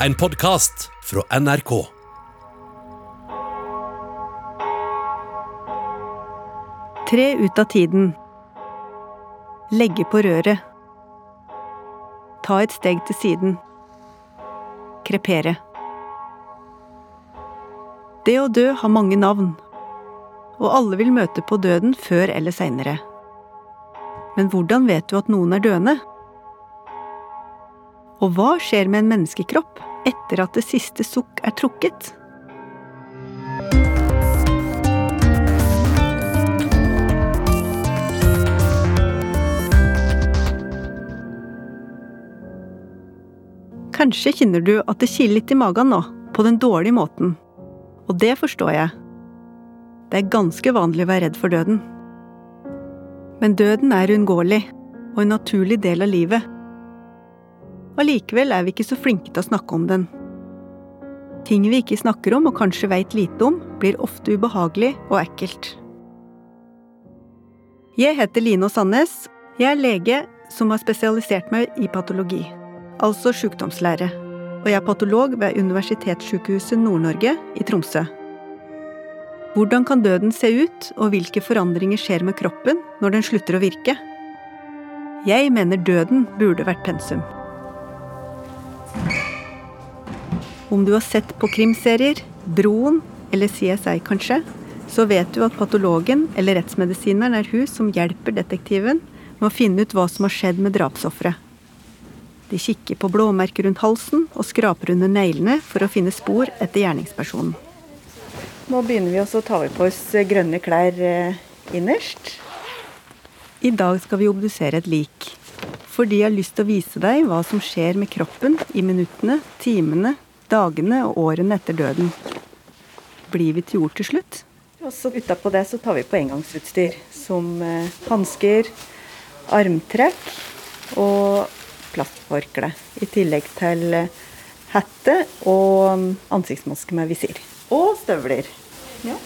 En podkast fra NRK. Tre ut av tiden. Legge på røret. Ta et steg til siden. Krepere. Det å dø har mange navn, og alle vil møte på døden før eller seinere. Men hvordan vet du at noen er døende? Og hva skjer med en menneskekropp etter at det siste sukk er trukket? Kanskje kjenner du at det kiler litt i magen nå, på den dårlige måten. Og det forstår jeg. Det er ganske vanlig å være redd for døden. Men døden er uunngåelig, og en naturlig del av livet. Allikevel er vi ikke så flinke til å snakke om den. Ting vi ikke snakker om og kanskje veit lite om, blir ofte ubehagelig og ekkelt. Jeg heter Line Sandnes. Jeg er lege som har spesialisert meg i patologi altså sykdomslære, og jeg er patolog ved Universitetssykehuset Nord-Norge i Tromsø. Hvordan kan døden se ut, og hvilke forandringer skjer med kroppen når den slutter å virke? Jeg mener døden burde vært pensum. Om du har sett på krimserier, Broen eller CSI kanskje, så vet du at patologen eller rettsmedisineren er hun som hjelper detektiven med å finne ut hva som har skjedd med drapsofferet. De kikker på blåmerker rundt halsen og skraper under neglene for å finne spor etter gjerningspersonen. Nå begynner vi også å ta på oss grønne klær eh, innerst. I dag skal vi obdusere et lik. Fordi jeg har lyst til å vise deg hva som skjer med kroppen i minuttene, timene, dagene og årene etter døden. Blir vi til jord til slutt? Og så Utapå det så tar vi på engangsutstyr. Som eh, hansker, armtrekk og plastforkle. I tillegg til eh, hette og mm, ansiktsmaske med visir. Og støvler. Ja,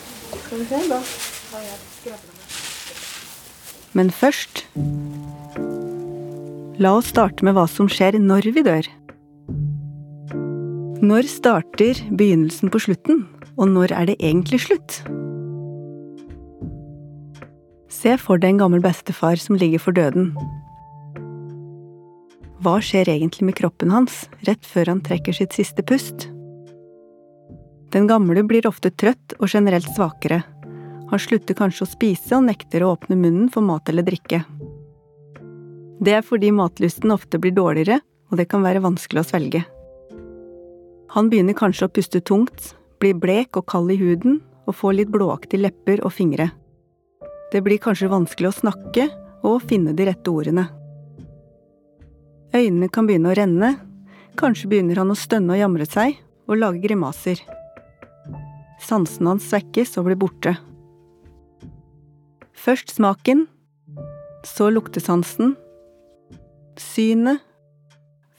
skal vi se, da. Men først La oss starte med hva som skjer når vi dør. Når starter begynnelsen på slutten, og når er det egentlig slutt? Se for deg en gammel bestefar som ligger for døden. Hva skjer egentlig med kroppen hans rett før han trekker sitt siste pust? Den gamle blir ofte trøtt og generelt svakere. Han slutter kanskje å spise og nekter å åpne munnen for mat eller drikke. Det er fordi matlysten ofte blir dårligere, og det kan være vanskelig å svelge. Han begynner kanskje å puste tungt, blir blek og kald i huden og får litt blåaktige lepper og fingre. Det blir kanskje vanskelig å snakke og finne de rette ordene. Øynene kan begynne å renne, kanskje begynner han å stønne og jamre seg og lage grimaser. Sansen hans svekkes og blir borte. Først smaken, så luktesansen, synet,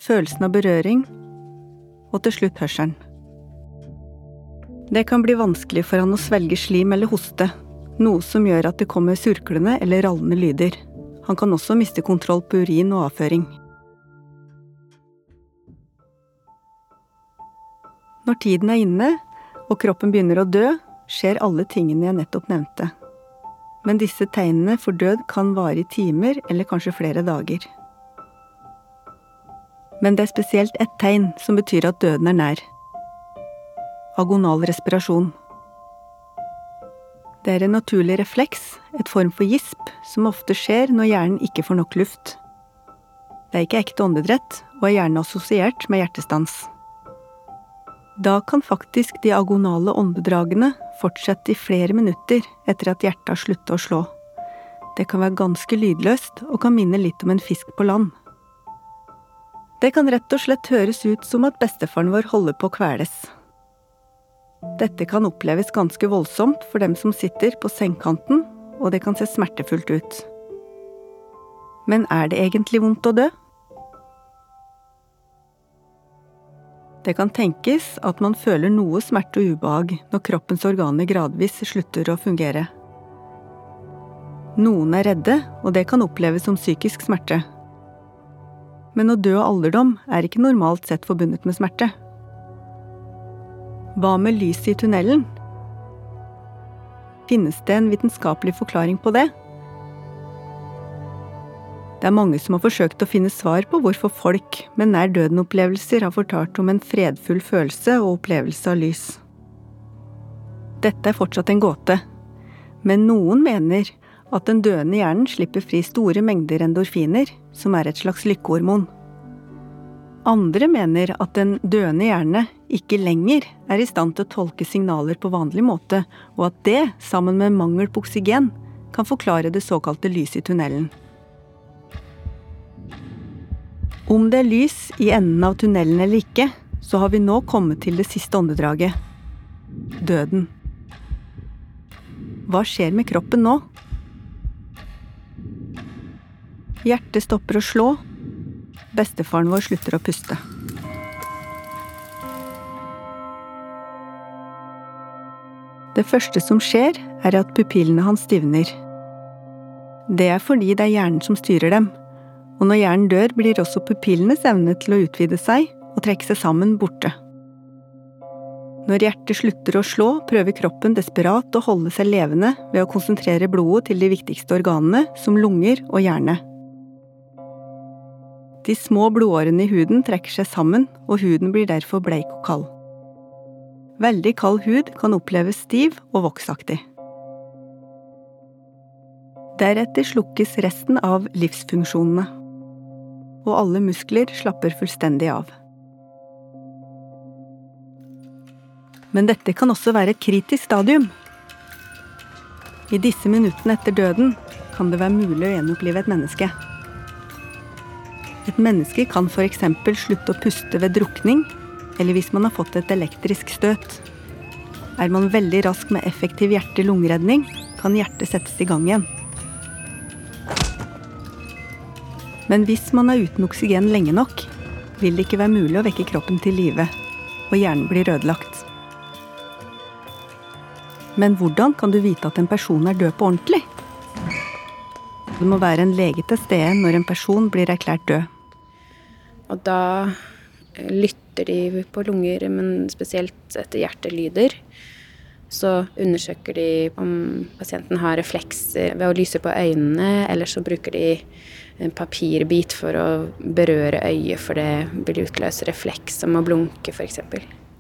følelsen av berøring og til slutt hørselen. Det kan bli vanskelig for han å svelge slim eller hoste, noe som gjør at det kommer surklende eller rallende lyder. Han kan også miste kontroll på urin og avføring. Når tiden er inne og kroppen begynner å dø, skjer alle tingene jeg nettopp nevnte. Men disse tegnene for død kan vare i timer eller kanskje flere dager. Men det er spesielt ett tegn som betyr at døden er nær. Agonal respirasjon. Det er en naturlig refleks, et form for gisp, som ofte skjer når hjernen ikke får nok luft. Det er ikke ekte åndedrett, og er gjerne assosiert med hjertestans. Da kan faktisk de agonale åndedragene fortsette i flere minutter etter at hjertet har sluttet å slå. Det kan være ganske lydløst og kan minne litt om en fisk på land. Det kan rett og slett høres ut som at bestefaren vår holder på å kveles. Dette kan oppleves ganske voldsomt for dem som sitter på sengekanten, og det kan se smertefullt ut. Men er det egentlig vondt å dø? Det kan tenkes at man føler noe smerte og ubehag når kroppens organer gradvis slutter å fungere. Noen er redde, og det kan oppleves som psykisk smerte. Men å dø av alderdom er ikke normalt sett forbundet med smerte. Hva med lyset i tunnelen? Finnes det en vitenskapelig forklaring på det? Det er mange som har forsøkt å finne svar på hvorfor folk med nær døden-opplevelser har fortalt om en fredfull følelse og opplevelse av lys. Dette er fortsatt en gåte, men noen mener at den døende hjernen slipper fri store mengder endorfiner, som er et slags lykkehormon. Andre mener at den døende hjerne ikke lenger er i stand til å tolke signaler på vanlig måte, og at det, sammen med mangel på oksygen, kan forklare det såkalte lyset i tunnelen. Om det er lys i enden av tunnelen eller ikke, så har vi nå kommet til det siste åndedraget døden. Hva skjer med kroppen nå? Hjertet stopper å slå, Bestefaren vår slutter å puste. Det første som skjer, er at pupillene hans stivner. Det er fordi det er hjernen som styrer dem, og når hjernen dør, blir også pupillenes evne til å utvide seg og trekke seg sammen borte. Når hjertet slutter å slå, prøver kroppen desperat å holde seg levende ved å konsentrere blodet til de viktigste organene, som lunger og hjerne. De små blodårene i huden trekker seg sammen, og huden blir derfor bleik og kald. Veldig kald hud kan oppleves stiv og voksaktig. Deretter slukkes resten av livsfunksjonene, og alle muskler slapper fullstendig av. Men dette kan også være et kritisk stadium. I disse minuttene etter døden kan det være mulig å gjenopplive et menneske. Et menneske kan f.eks. slutte å puste ved drukning, eller hvis man har fått et elektrisk støt. Er man veldig rask med effektiv hjerte-lungeredning, kan hjertet settes i gang igjen. Men hvis man er uten oksygen lenge nok, vil det ikke være mulig å vekke kroppen til live, og hjernen blir ødelagt. Men hvordan kan du vite at en person er død på ordentlig? Det må være en lege til stede når en person blir erklært død. Og da eh, lytter de på lunger, men spesielt etter hjertelyder. Så undersøker de om pasienten har reflekser ved å lyse på øynene, eller så bruker de en papirbit for å berøre øyet, for det vil utløse refleks som å blunke, f.eks.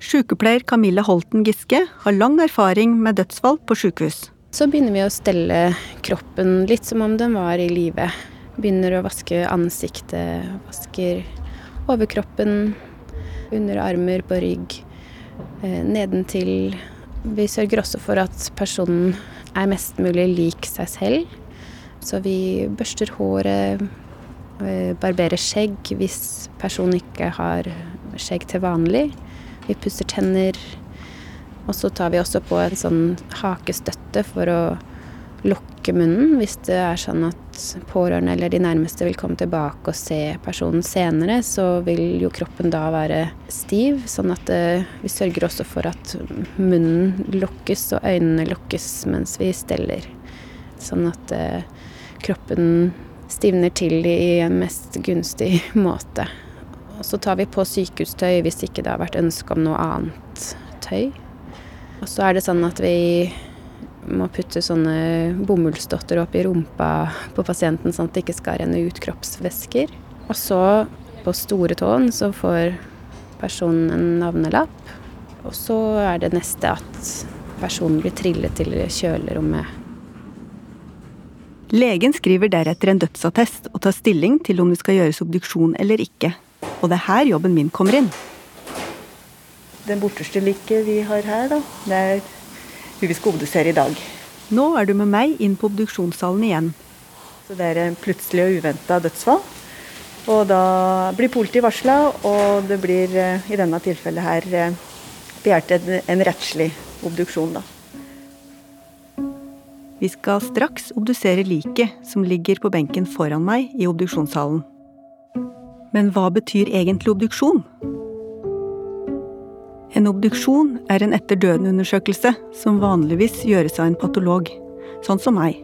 Sykepleier Camilla Holten Giske har lang erfaring med dødsfall på sykehus. Så begynner vi å stelle kroppen litt som om den var i live. Begynner å vaske ansiktet, vasker overkroppen, underarmer på rygg, eh, nedentil. Vi sørger også for at personen er mest mulig lik seg selv. Så vi børster håret, eh, barberer skjegg hvis personen ikke har skjegg til vanlig. Vi pusser tenner. Og så tar vi også på en sånn hakestøtte for å lukke munnen hvis det er sånn at pårørende eller de nærmeste vil komme tilbake og se personen senere, så vil jo kroppen da være stiv. Sånn at eh, vi sørger også for at munnen lukkes og øynene lukkes mens vi steller. Sånn at eh, kroppen stivner til i en mest gunstig måte. Og så tar vi på sykehustøy hvis ikke det har vært ønske om noe annet tøy. Og så er det sånn at vi må putte sånne bomullsdotter opp i rumpa på pasienten, sånn at det ikke skal renne ut kroppsvæsker. Og så, på store tåen, så får personen en navnelapp. Og så er det neste at personen blir trillet til kjølerommet. Legen skriver deretter en dødsattest og tar stilling til om det skal gjøres obduksjon eller ikke. Og det er her jobben min kommer inn. Den borteste liket vi har her, da, det er hun vi skal obdusere i dag. Nå er du med meg inn på obduksjonssalen igjen. Så det er en plutselig og uventa dødsfall. Og da blir politiet varsla, og det blir eh, i denne tilfellet her eh, begjært en, en rettslig obduksjon, da. Vi skal straks obdusere liket som ligger på benken foran meg i obduksjonssalen. Men hva betyr egentlig obduksjon? En obduksjon er en etter døden-undersøkelse som vanligvis gjøres av en patolog, sånn som meg.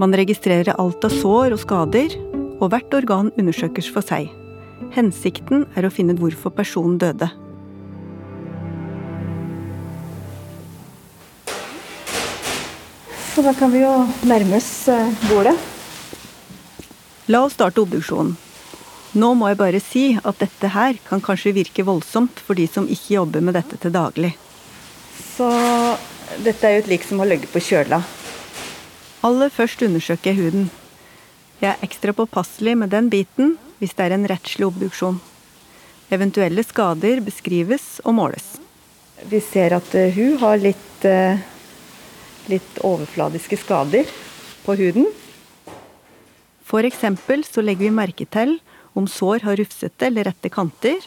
Man registrerer alt av sår og skader, og hvert organ undersøkes for seg. Hensikten er å finne ut hvorfor personen døde. Så da kan vi jo nærme oss eh, bålet. La oss starte obduksjonen. Nå må jeg bare si at dette her kan kanskje virke voldsomt for de som ikke jobber med dette til daglig. Så dette er jo et lik som har ligget på kjøla. Aller først undersøker jeg huden. Jeg er ekstra påpasselig med den biten hvis det er en rettslig obduksjon. Eventuelle skader beskrives og måles. Vi ser at eh, hun har litt, eh, litt overfladiske skader på huden. For eksempel så legger vi merke til om sår har rufsete eller rette kanter,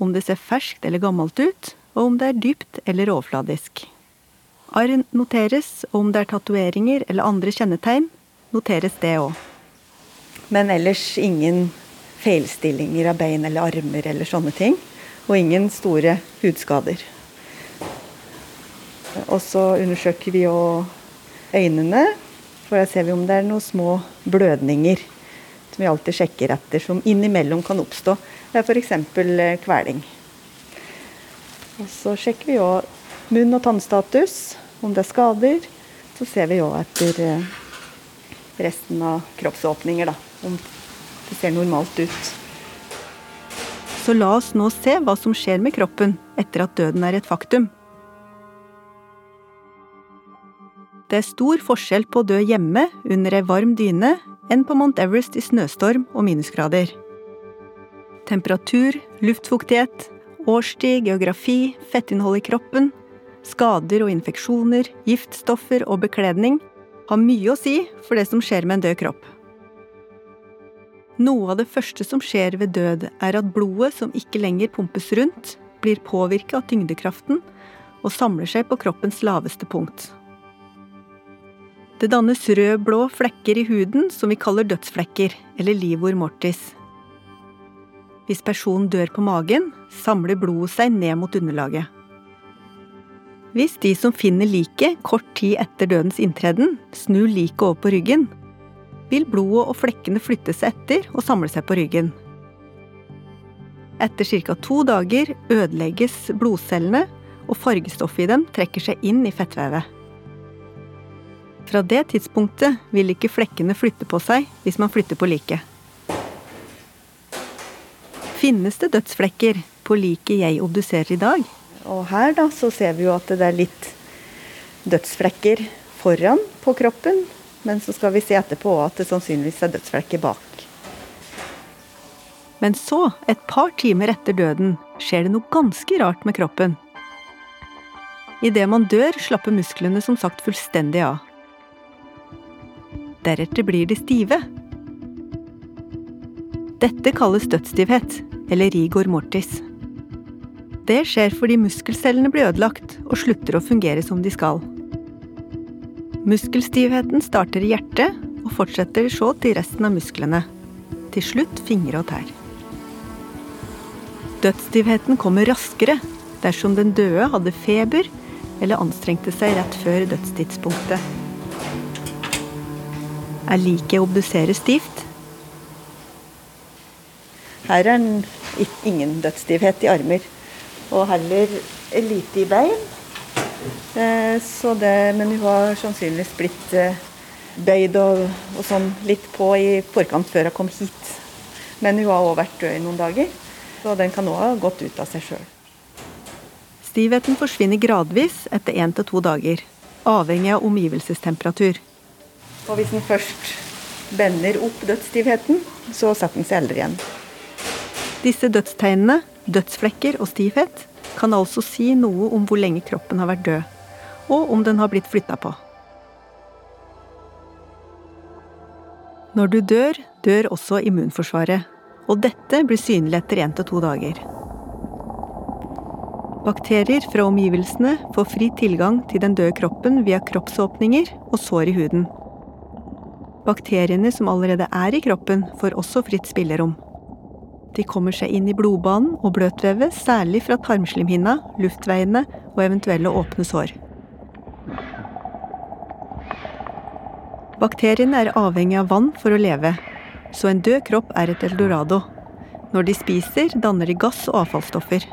om det ser ferskt eller gammelt ut, og om det er dypt eller overfladisk. Arr noteres, og om det er tatoveringer eller andre kjennetegn, noteres det òg. Men ellers ingen feilstillinger av bein eller armer eller sånne ting. Og ingen store hudskader. Og så undersøker vi jo øynene, for da ser vi om det er noen små blødninger som vi alltid sjekker etter, som innimellom kan oppstå. Det er f.eks. Kveling. Og så sjekker vi òg munn- og tannstatus, om det er skader. Så ser vi òg etter eh, resten av kroppsåpninger, da, om det ser normalt ut. Så la oss nå se hva som skjer med kroppen etter at døden er et faktum. Det er stor forskjell på å dø hjemme under ei varm dyne enn på Mount Everest i snøstorm og minusgrader. Temperatur, luftfuktighet, årstid, geografi, fettinnhold i kroppen, skader og infeksjoner, giftstoffer og bekledning har mye å si for det som skjer med en død kropp. Noe av det første som skjer ved død, er at blodet som ikke lenger pumpes rundt, blir påvirket av tyngdekraften og samler seg på kroppens laveste punkt. Det dannes rød-blå flekker i huden som vi kaller dødsflekker, eller livor mortis. Hvis personen dør på magen, samler blodet seg ned mot underlaget. Hvis de som finner liket kort tid etter dødens inntreden, snur liket over på ryggen, vil blodet og flekkene flytte seg etter og samle seg på ryggen. Etter ca. to dager ødelegges blodcellene, og fargestoffet i dem trekker seg inn i fettvevet. Fra det tidspunktet vil ikke flekkene flytte på seg hvis man flytter på liket. Finnes det dødsflekker på liket jeg obduserer i dag? Og her da, så ser vi jo at det er litt dødsflekker foran på kroppen. Men så skal vi se etterpå at det sannsynligvis er dødsflekker bak. Men så, et par timer etter døden, skjer det noe ganske rart med kroppen. Idet man dør, slapper musklene som sagt fullstendig av. Deretter blir de stive. Dette kalles dødsstivhet, eller rigor mortis. Det skjer fordi muskelcellene blir ødelagt og slutter å fungere som de skal. Muskelstivheten starter i hjertet og fortsetter så til resten av musklene. Til slutt fingre og tær. Dødsstivheten kommer raskere dersom den døde hadde feber eller anstrengte seg rett før dødstidspunktet. Er liket å obdusere stivt? Her er den ingen dødsstivhet i armer, og heller lite i bein. Eh, det, men hun har sannsynligvis blitt eh, bøyd og, og, sånn litt på i forkant før hun kom hit. Men hun har òg vært død i noen dager, så den kan òg ha gått ut av seg sjøl. Stivheten forsvinner gradvis etter én til to dager, avhengig av omgivelsestemperatur. Og hvis den først bender opp dødsstivheten, så setter den seg aldri igjen. Disse dødstegnene, dødsflekker og stivhet, kan altså si noe om hvor lenge kroppen har vært død, og om den har blitt flytta på. Når du dør, dør også immunforsvaret, og dette blir synlig etter én til to dager. Bakterier fra omgivelsene får fri tilgang til den døde kroppen via kroppsåpninger og sår i huden. Bakteriene som allerede er i kroppen, får også fritt spillerom. De kommer seg inn i blodbanen og bløtvevet, særlig fra tarmslimhinna, luftveiene og eventuelle åpne sår. Bakteriene er avhengig av vann for å leve, så en død kropp er et eldorado. Når de spiser, danner de gass og avfallsstoffer.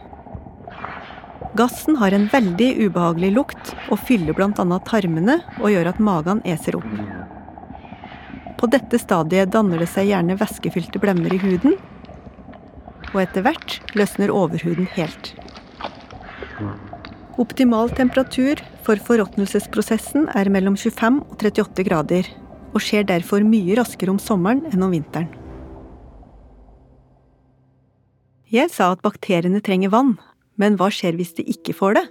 Gassen har en veldig ubehagelig lukt og fyller bl.a. tarmene og gjør at magen eser opp. På dette stadiet danner det seg gjerne væskefylte blemmer i huden, og etter hvert løsner overhuden helt. Optimal temperatur for forråtnelsesprosessen er mellom 25 og 38 grader, og skjer derfor mye raskere om sommeren enn om vinteren. Jeg sa at bakteriene trenger vann, men hva skjer hvis de ikke får det?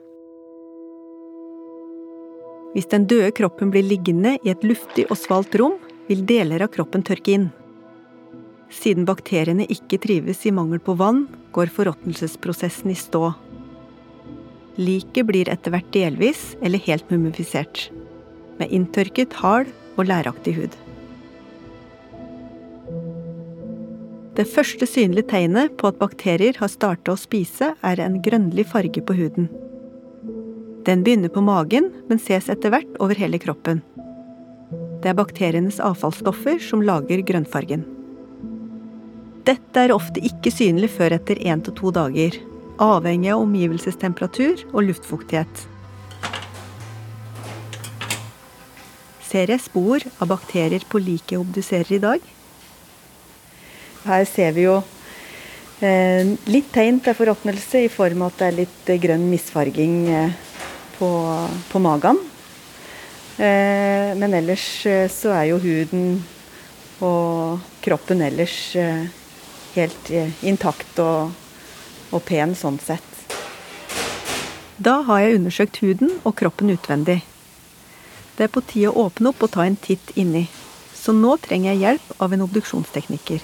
Hvis den døde kroppen blir liggende i et luftig og svalt rom, vil deler av kroppen tørke inn. Siden bakteriene ikke trives i mangel på vann, går forråtnelsesprosessen i stå. Liket blir etter hvert delvis eller helt mumifisert, med inntørket, hard og læraktig hud. Det første synlige tegnet på at bakterier har starta å spise, er en grønnlig farge på huden. Den begynner på magen, men ses etter hvert over hele kroppen. Det er bakterienes avfallsstoffer som lager grønnfargen. Dette er ofte ikke synlig før etter én til to dager, avhengig av omgivelsestemperatur og luftfuktighet. Ser jeg spor av bakterier på liket jeg obduserer i dag? Her ser vi jo eh, litt tegn til forråtnelse i form av at det er litt eh, grønn misfarging eh, på, på magen. Eh, men ellers eh, så er jo huden og kroppen ellers eh, helt intakt og, og pen sånn sett. Da har jeg undersøkt huden og kroppen utvendig. Det er på tide å åpne opp og ta en titt inni. Så nå trenger jeg hjelp av en obduksjonstekniker.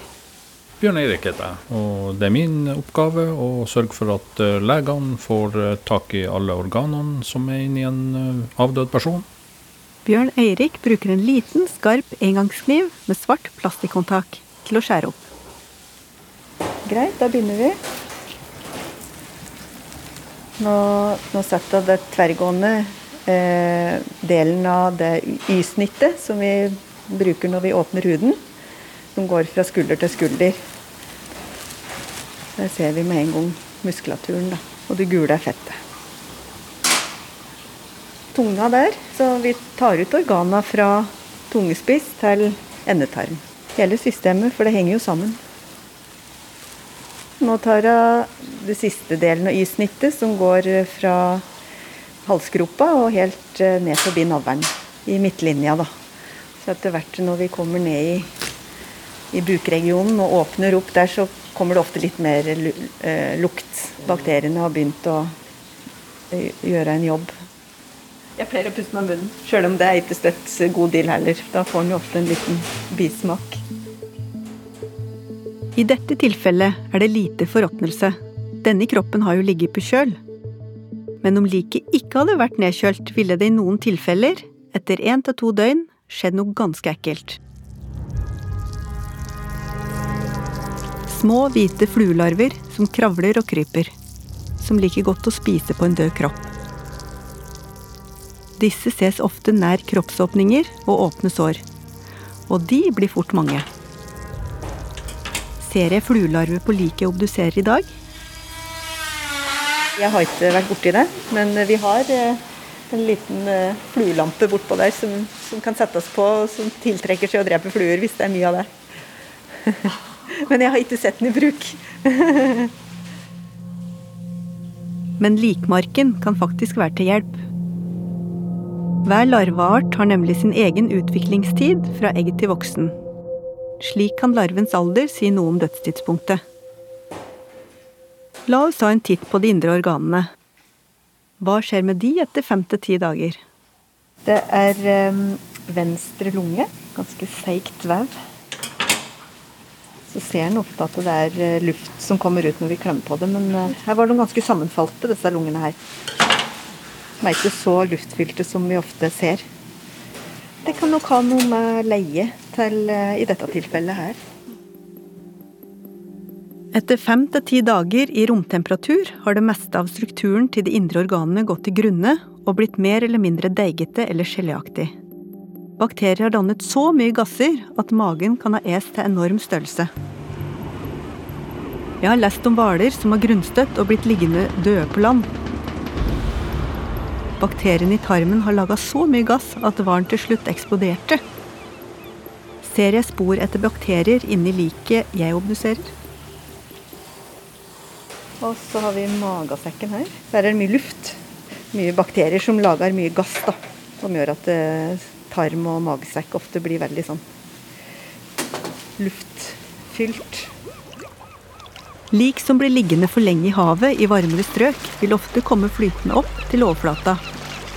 Bjørn Eirik heter jeg, og det er min oppgave å sørge for at legene får tak i alle organene som er inni en avdød person. Bjørn Eirik bruker en liten, skarp engangskniv med svart plastikkhåndtak til å skjære opp. Greit, da begynner vi. Nå, nå setter jeg det tverrgående eh, delen av det Y-snittet som vi bruker når vi åpner huden som går fra skulder til skulder. Der ser vi med en gang muskulaturen, da. Og det gule er fettet. Tunga der, så vi tar ut organa fra tungespiss til endetarm. Hele systemet, for det henger jo sammen. Nå tar jeg det siste delen av Y-snittet, som går fra halsgropa og helt eh, ned forbi navlen. I midtlinja, da. Så etter hvert når vi kommer ned i i bukregionen og åpner opp der, så kommer det ofte litt mer eh, lukt. Bakteriene har begynt å eh, gjøre en jobb. Jeg pleier å puste meg munnen, sjøl om det er ikke støtt god deal heller. Da får en jo ofte en liten bismak. I dette tilfellet er det lite forråtnelse. Denne kroppen har jo ligget på kjøl. Men om liket ikke hadde vært nedkjølt, ville det i noen tilfeller, etter én til to døgn, skjedd noe ganske ekkelt. Små, hvite fluelarver som kravler og kryper. Som liker godt å spise på en død kropp. Disse ses ofte nær kroppsåpninger og åpne sår. Og de blir fort mange. Ser jeg fluelarver på liket jeg obduserer i dag? Jeg har ikke vært borti det, men vi har eh, en liten eh, fluelampe bortpå der som, som kan settes på, som tiltrekker seg og dreper fluer hvis det er mye av det. Men jeg har ikke sett den i bruk. Men likmarken kan faktisk være til hjelp. Hver larveart har nemlig sin egen utviklingstid fra egg til voksen. Slik kan larvens alder si noe om dødstidspunktet. La oss ta en titt på de indre organene. Hva skjer med de etter fem til ti dager? Det er um, venstre lunge. Ganske seigt vev så ser en ofte at det er eh, luft som kommer ut når vi klemmer på det. Men eh, her var de ganske sammenfalte, disse lungene her. De er ikke så luftfylte som vi ofte ser. Det kan nok ha noe med leie til eh, i dette tilfellet her. Etter fem til ti dager i romtemperatur har det meste av strukturen til de indre organene gått til grunne og blitt mer eller mindre deigete eller geléaktig. Bakterier har dannet så mye gasser at magen kan ha est til enorm størrelse. Jeg har lest om hvaler som har grunnstøtt og blitt liggende døde på land. Bakteriene i tarmen har laga så mye gass at hvalen til slutt eksploderte. Ser jeg spor etter bakterier inni liket jeg obduserer? Og så har vi magesekken her. Der er det mye luft. Mye bakterier som lager mye gass, da. Som gjør at eh, tarm og magesekk ofte blir veldig sånn luftfylt. Lik som blir liggende for lenge i havet i varmere strøk, vil ofte komme flytende opp til overflata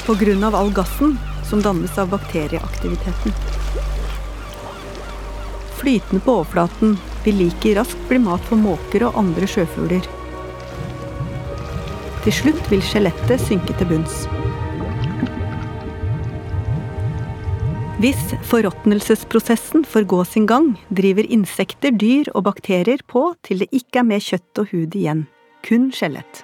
pga. all gassen som dannes av bakterieaktiviteten. Flytende på overflaten vil liket raskt bli mat for måker og andre sjøfugler. Til slutt vil skjelettet synke til bunns. Hvis forråtnelsesprosessen får gå sin gang, driver insekter, dyr og bakterier på til det ikke er mer kjøtt og hud igjen, kun skjelett.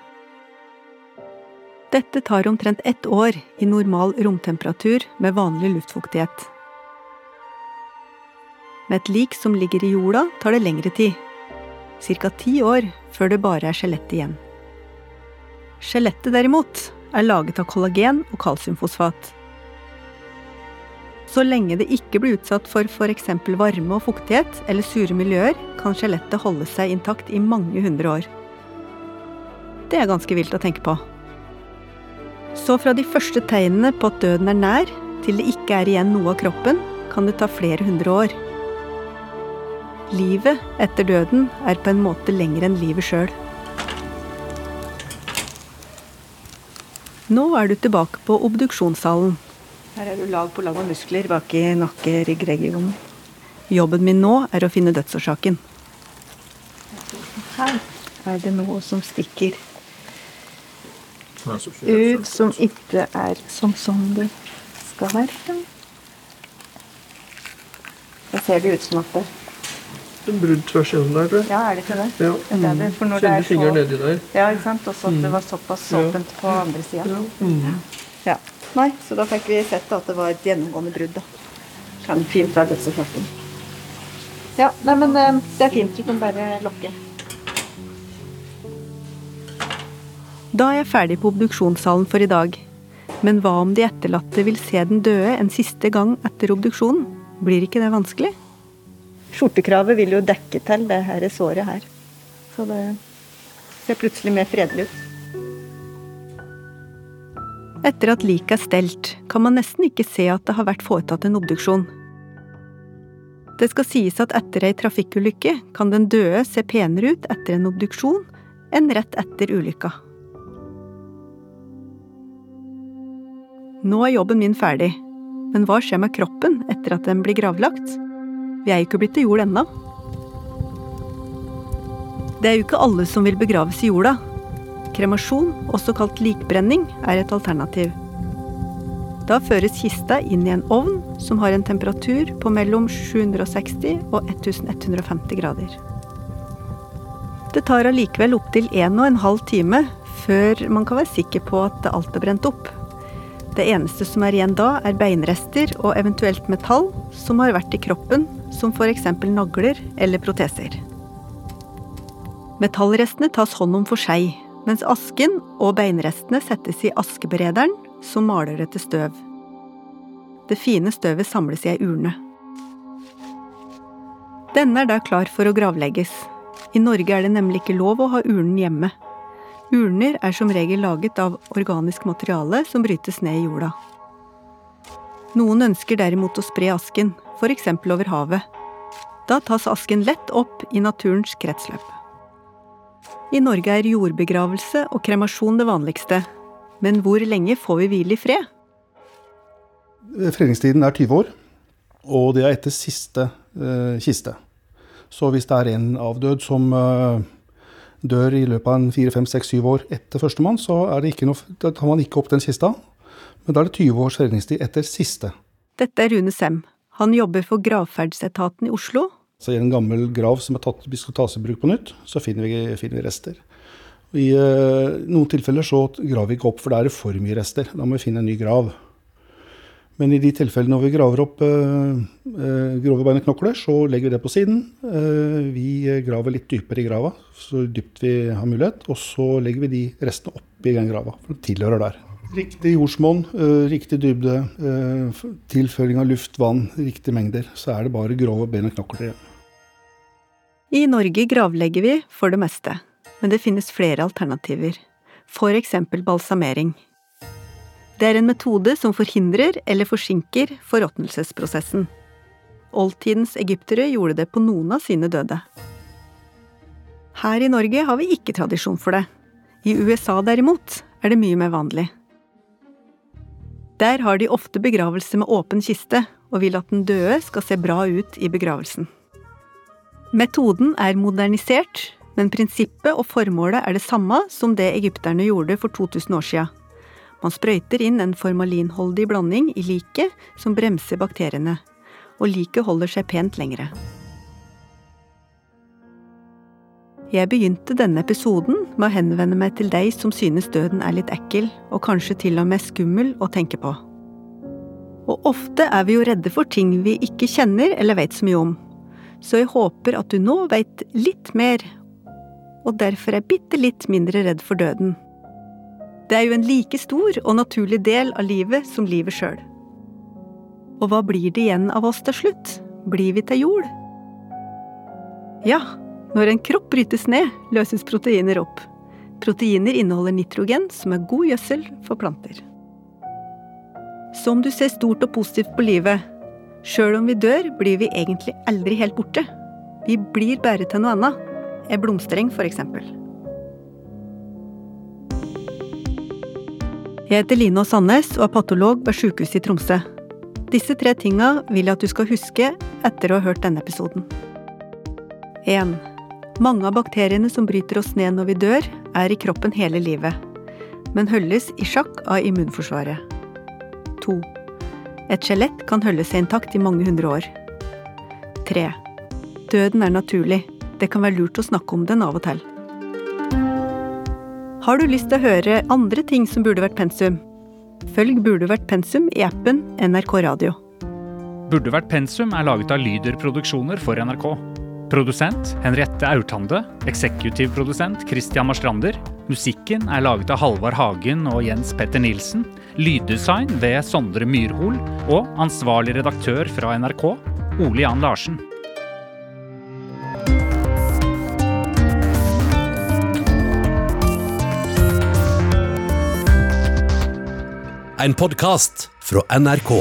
Dette tar omtrent ett år i normal romtemperatur med vanlig luftfuktighet. Med et lik som ligger i jorda, tar det lengre tid. Ca. ti år før det bare er skjelett igjen. Skjelettet derimot er laget av kollagen og kalsiumfosfat. Så lenge det ikke blir utsatt for f.eks. varme og fuktighet eller sure miljøer, kan skjelettet holde seg intakt i mange hundre år. Det er ganske vilt å tenke på. Så fra de første tegnene på at døden er nær, til det ikke er igjen noe av kroppen, kan det ta flere hundre år. Livet etter døden er på en måte lenger enn livet sjøl. Nå er du tilbake på obduksjonssalen. Her er du lag på lag med muskler bak i nakke-rygg-regionen. Jobben min nå er å finne dødsårsaken. Her er det noe som stikker ut, som ikke er som sånn det skal være. Da ser det ut som at det En brudd tvers gjennom der, tror jeg. Ja, er det ikke det? Ja. det, er det. For når det Kjenner er fingeren nedi der. Ja, ikke sant. Også at det var såpass åpent på andre sida. Ja. Mm. Nei, så da fikk vi sett at det var et gjennomgående brudd, da. Kan fint være dødsårsaken. Ja, nei, men eh, det er fint. Du kan bare lokke. Da er jeg ferdig på obduksjonssalen for i dag. Men hva om de etterlatte vil se den døde en siste gang etter obduksjonen? Blir ikke det vanskelig? Skjortekravet vil jo dekke til det her såret her. Så det ser plutselig mer fredelig ut. Etter at liket er stelt, kan man nesten ikke se at det har vært foretatt en obduksjon. Det skal sies at etter ei trafikkulykke kan den døde se penere ut etter en obduksjon enn rett etter ulykka. Nå er jobben min ferdig, men hva skjer med kroppen etter at den blir gravlagt? Vi er jo ikke blitt til jord ennå. Det er jo ikke alle som vil begraves i jorda, Kremasjon, også kalt likbrenning, er et alternativ. Da føres kista inn i en ovn som har en temperatur på mellom 760 og 1150 grader. Det tar allikevel opptil en og en halv time før man kan være sikker på at alt er brent opp. Det eneste som er igjen da, er beinrester og eventuelt metall som har vært i kroppen, som f.eks. nagler eller proteser. Metallrestene tas hånd om for seg, mens asken og beinrestene settes i askeberederen, som maler det til støv. Det fine støvet samles i ei urne. Denne er da klar for å gravlegges. I Norge er det nemlig ikke lov å ha urnen hjemme. Urner er som regel laget av organisk materiale som brytes ned i jorda. Noen ønsker derimot å spre asken, f.eks. over havet. Da tas asken lett opp i naturens kretsløp. I Norge er jordbegravelse og kremasjon det vanligste. Men hvor lenge får vi hvile i fred? Fredningstiden er 20 år, og det er etter siste eh, kiste. Så hvis det er en avdød som eh, dør i løpet av en 4-5-6-7 år etter førstemann, så er det ikke noe, tar man ikke opp den kista. Men da er det 20 års fredningstid etter siste. Dette er Rune Sem. Han jobber for gravferdsetaten i Oslo. Så i en gammel grav som er tatt skal tas i bruk på nytt, så finner vi, finner vi rester. I uh, noen tilfeller så graver vi ikke opp, for da er det for mye rester. Da må vi finne en ny grav. Men i de tilfellene når vi graver opp uh, uh, grove bein og knokler, så legger vi det på siden. Vi graver litt dypere i grava, så dypt vi har mulighet. Og så legger vi de restene oppi den grava, for de tilhører der. Riktig jordsmonn, eh, riktig dybde, eh, tilføring av luft, vann, riktige mengder. Så er det bare grove ben og knokler igjen. I Norge gravlegger vi for det meste, men det finnes flere alternativer. For eksempel balsamering. Det er en metode som forhindrer eller forsinker forråtnelsesprosessen. Oldtidens egyptere gjorde det på noen av sine døde. Her i Norge har vi ikke tradisjon for det. I USA derimot er det mye mer vanlig. Der har de ofte begravelse med åpen kiste, og vil at den døde skal se bra ut i begravelsen. Metoden er modernisert, men prinsippet og formålet er det samme som det egypterne gjorde for 2000 år siden. Man sprøyter inn en formalinholdig blanding i liket som bremser bakteriene, og liket holder seg pent lengre. Jeg begynte denne episoden med å henvende meg til deg som synes døden er litt ekkel, og kanskje til og med skummel å tenke på. Og ofte er vi jo redde for ting vi ikke kjenner eller vet så mye om så jeg håper at du nå veit litt mer, og derfor er bitte litt mindre redd for døden. Det er jo en like stor og naturlig del av livet som livet sjøl. Og hva blir det igjen av oss til slutt? Blir vi til jord? Ja, når en kropp brytes ned, løses proteiner opp. Proteiner inneholder nitrogen, som er god gjødsel for planter. Så om du ser stort og positivt på livet, Sjøl om vi dør, blir vi egentlig aldri helt borte. Vi blir bare til noe annet. En blomstereng, eksempel. Jeg heter Line Aas Sandnes og er patolog ved Sykehuset i Tromsø. Disse tre tinga vil jeg at du skal huske etter å ha hørt denne episoden. 1. Mange av bakteriene som bryter oss ned når vi dør, er i kroppen hele livet, men holdes i sjakk av immunforsvaret. 2. Et skjelett kan holde seg intakt i mange hundre år. 3. Døden er naturlig. Det kan være lurt å snakke om den av og til. Har du lyst til å høre andre ting som burde vært pensum? Følg Burde vært pensum i appen NRK Radio. Burde vært pensum er laget av Lyder Produksjoner for NRK. Produsent Henriette Aurtande. Eksekutiv produsent Christian Marstrander. Musikken er laget av Halvard Hagen og Jens Petter Nilsen. Lyddesign ved Sondre Myrhol. Og ansvarlig redaktør fra NRK, Ole Jan Larsen. En podkast fra NRK.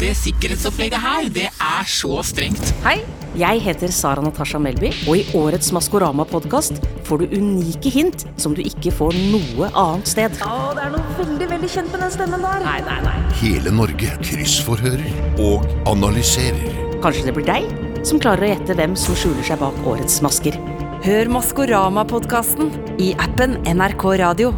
Det sikkerhetsopplegget her, det er så strengt. Hei, jeg heter Sara Natasha Melby, og i årets Maskorama-podkast får du unike hint som du ikke får noe annet sted. Å, det er noe veldig, veldig kjent med den stemmen der. Nei, nei, nei. Hele Norge kryssforhører og analyserer. Kanskje det blir deg som klarer å gjette hvem som skjuler seg bak årets masker. Hør Maskorama-podkasten i appen NRK Radio.